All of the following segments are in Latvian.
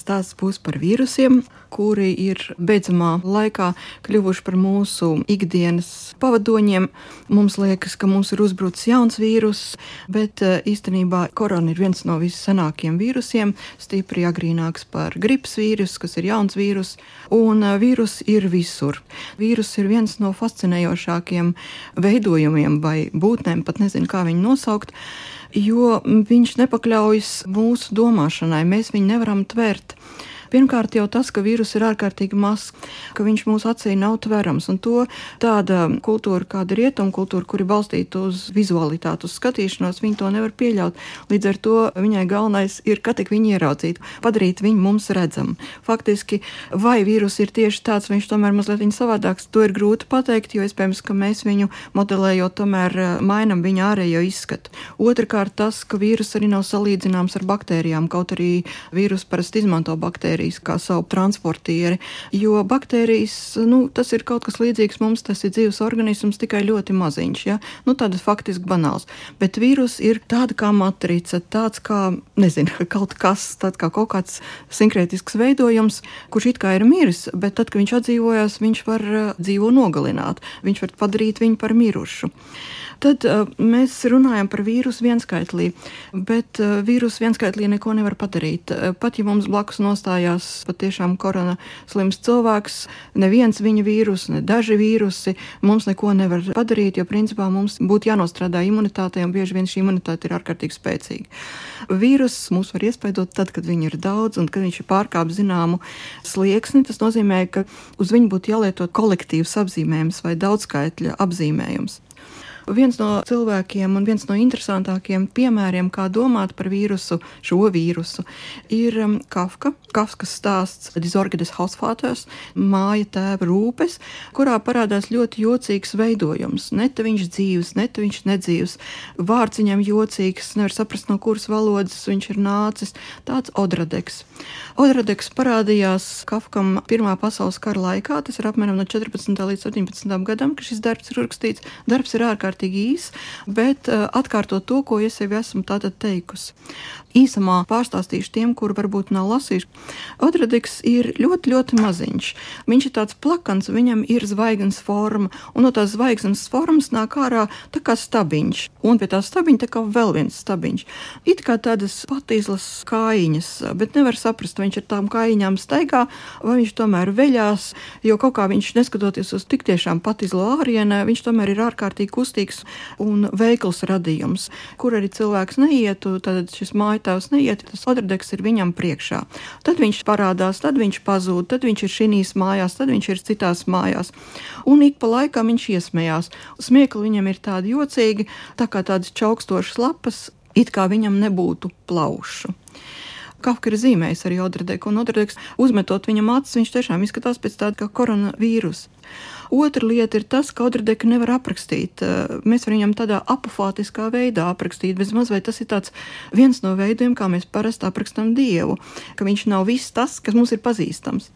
Stāsts būs par vīrusiem, kuri ir beidzamā laikā kļuvuši par mūsu ikdienas pavadoņiem. Mums liekas, ka mums ir uzbrucis jauns vīrus, bet eh, īstenībā korona ir viens no vissenākajiem vīrusiem, stipri agrīnāks par gripas vīrusu, kas ir jauns vīrus, un eh, vīrus ir visur. Vīrus ir viens no fascinējošākajiem veidojumiem vai būtnēm, pat nezinu, kā viņu nosaukt jo viņš nepakļaujas mūsu domāšanai. Mēs viņu nevaram tvert. Pirmkārt, jau tas, ka vīrus ir ārkārtīgi mazs, ka viņš mūsu acī nav tverams. Un to tāda kultūra, kāda ir rietuma kultūra, kur ir balstīta uz vizualitāti, uz skatīšanos, viņi to nevar pieļaut. Līdz ar to viņai galvenais ir, ka tik viņi ieraudzītu, padarīt viņu mums redzamu. Faktiski, vai vīrus ir tieši tāds, viņš tomēr mazliet savādāks, to ir grūti pateikt, jo iespējams, ka mēs viņu modelējot, tomēr eh, mainām viņa ārējo izskatu. Otrakārt, tas, ka vīrus arī nav salīdzināms ar baktērijām, kaut arī vīrus parasti izmanto baktērijas baktērijas kā savu transportieri. Jo baktērijas, nu, tas ir kaut kas līdzīgs mums, tas ir dzīves organisms, tikai ļoti maziņš. Ja? Nu, tāds faktiski banāls. Bet vīrus ir tāda kā matrica, tāds kā, nezinu, kaut kas, tāds kā kaut kāds sinkrētisks veidojums, kurš it kā ir miris, bet tad, kad viņš atdzīvojās, viņš var dzīvo nogalināt, viņš var padarīt viņu par mirušu. Tad uh, mēs runājam par vīrusu vienskaitlī, bet uh, vīrusu vienskaitlī neko nevar padarīt. Uh, pat ja mums blakus nostājās patiešām korona slims cilvēks, neviens viņa vīrus, ne daži vīrusi mums neko nevar padarīt, jo principā mums būtu jānostrādā imunitātei, un bieži vien šī imunitāte ir ārkārtīgi spēcīga. Vīrus mūs var iespaidot tad, kad viņi ir daudz un kad viņš ir pārkāpis zināmu slieksni. Tas nozīmē, ka uz viņu būtu jālieto kolektīvs apzīmējums vai daudzskaitļa apzīmējums. Viens no cilvēkiem un viens no interesantākajiem piemēriem, kā domāt par vīrusu, šo vīrusu, ir um, Kafka. Kafkas stāsts Disorgides Hausfāters, māja tēva rūpes, kurā parādās ļoti jocīgs veidojums. Neta viņš dzīves, neta viņš nedzīves. Vārds viņam jocīgs, nevar saprast, no kuras valodas viņš ir nācis. Tāds odradeks. Odradeks parādījās Kafkam Pirmā pasaules kara laikā, tas ir apmēram no 14. līdz 17. gadam, kad šis darbs ir rakstīts. Darbs ir ārkārtīgi ārkārtīgi īs, bet uh, atkārtot to, ko es jau esmu tātad teikusi. Īsumā pārstāstīšu tiem, kuri varbūt nav lasījuši. Odradiks ir ļoti, ļoti maziņš. Viņš ir tāds plakans, viņam ir zvaigznes forma, un no tās zvaigznes formas nāk ārā tā kā stabiņš, un pie tā stabiņa tā kā vēl viens stabiņš. It kā tādas patīzlas kājiņas, bet nevar saprast, vai viņš ar tām kājiņām staigā, vai viņš tomēr veļās, jo kaut kā viņš neskatoties uz tik tiešām patīzlu ārienē, viņš tomēr ir ārkārtīgi kustīgs vērtīgs un veikls radījums, kur arī cilvēks neietu, tad šis mājtājs neiet, tas odrdeks ir viņam priekšā. Tad viņš parādās, tad viņš pazūd, tad viņš ir šīs mājās, tad viņš ir citās mājās. Un ik pa laikam viņš iesmējās. Smiekli viņam ir tādi jocīgi, tā kā tādas čaukstošas lapas, it kā viņam nebūtu plaušu. Kafka ir zīmējis arī Odredeku, un Odredeks uzmetot viņam acis, viņš tiešām izskatās pēc tāda kā koronavīrusa. Otra lieta ir tas, ka Audrdeku nevar aprakstīt. Eh, mēs varam viņam tādā apofātiskā veidā aprakstīt. Vismaz vai tas ir viens no veidiem, kā mēs parasti aprakstām Dievu, ka viņš nav viss tas, kas mums ir pazīstams.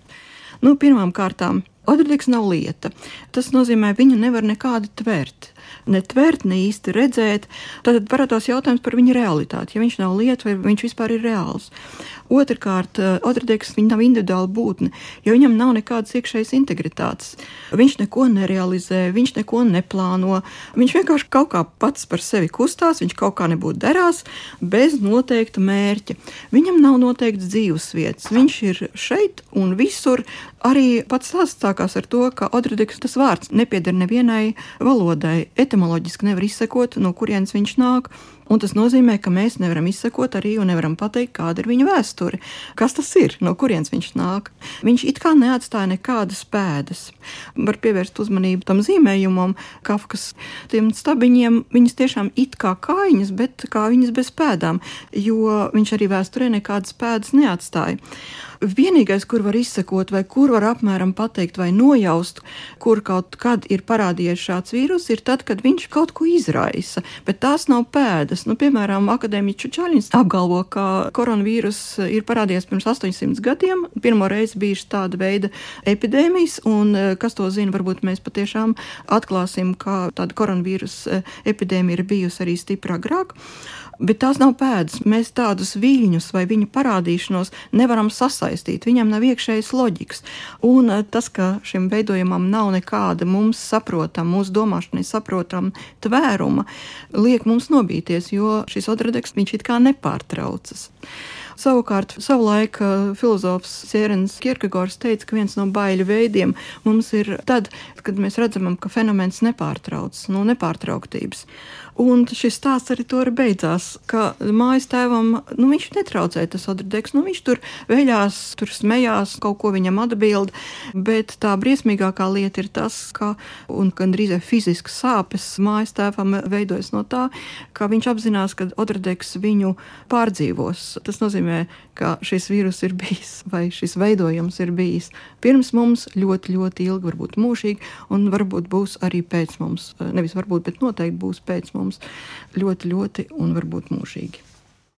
Nu, pirmām kārtām, Audrdeks nav lieta. Tas nozīmē, viņu nevar nekādi tvērt ne tvert, ne īsti redzēt. Tad parādās jautājums par viņa realitāti. Ja viņš nav lieta, vai viņš vispār ir reāls. Otrakārt, eh, Odradeks viņa nav individuāla būtne, jo viņam nav nekādas iekšējas integritātes. Viņš neko nerealizē, viņš neko neplāno. Viņš vienkārši kaut kā pats par sevi kustās, viņš kaut kā nebūtu derās bez noteikta mērķa. Viņam nav noteikts dzīves vietas. Viņš ir šeit un visur. Arī pats stāsts sākās ar to, ka Odradeks tas vārds nepieder nevienai valodai. Etimoloģiski nevar izsekot, no kurienes viņš nāk. Un tas nozīmē, ka mēs nevaram izsekot arī un nevaram pateikt, kāda ir viņa vēsture. Kas tas ir, no kurienes viņš nāk? Viņš it kā neatstāja nekādas pēdas. Var pievērst uzmanību tam zīmējumam, Kafkas tiem stabiņiem. Viņas tiešām it kā kājiņas, bet kā viņas bez pēdām, jo viņš arī vēsturē nekādas pēdas neatstāja. Vienīgais, kur var izsekot, vai kur var apmēram pateikt, vai nojaust, kur kaut kad ir parādījies šāds vīrus, ir tad, kad viņš kaut ko izraisa, bet tās nav pēdas. Nu, piemēram, akadēmiķis Čaļins apgalvo, ka koronavīrus ir parādījies pirms 800 gadiem. Pirmo reizi bija tāda veida epidēmijas, un eh, kas to zina, varbūt mēs patiešām atklāsim, ka tāda koronavīrus eh, epidēmija ir bijusi arī stipri agrāk. Bet tās nav pēdas. Mēs tādus viļņus vai viņu parādīšanos nevaram sasaistīt. Viņam nav iekšējas loģikas. Un eh, tas, ka šim veidojumam nav nekāda mums saprotama, mūsu domāšanai saprotama tvēruma, liek mums nobīties, jo šis odradeks viņš it kā nepārtraucas. Savukārt, savulaik filozofs Sērens Kierkegaards teica, ka viens no baiļu veidiem mums ir tad, kad mēs redzam, ka fenomens nepārtrauc, no nepārtrauktības. Un šis stāsts arī tur beidzās, ka mājas tēvam nu, viņš netraucēja tas odrdeks. Nu, viņš tur veļās, tur smējās, kaut ko viņam atbild. Bet tā briesmīgākā lieta ir tas, ka gandrīz fiziskas sāpes mājas tēvam veidojas no tā, ka viņš apzinās, ka odrdeks viņu pārdzīvos. Tas nozīmē, ka šis vīrus ir bijis vai šis veidojums ir bijis pirms mums ļoti, ļoti ilgi, varbūt mūžīgi, un varbūt būs arī pēc mums. Nevis varbūt, bet noteikti būs pēc mums mums ļoti, ļoti un varbūt mūžīgi.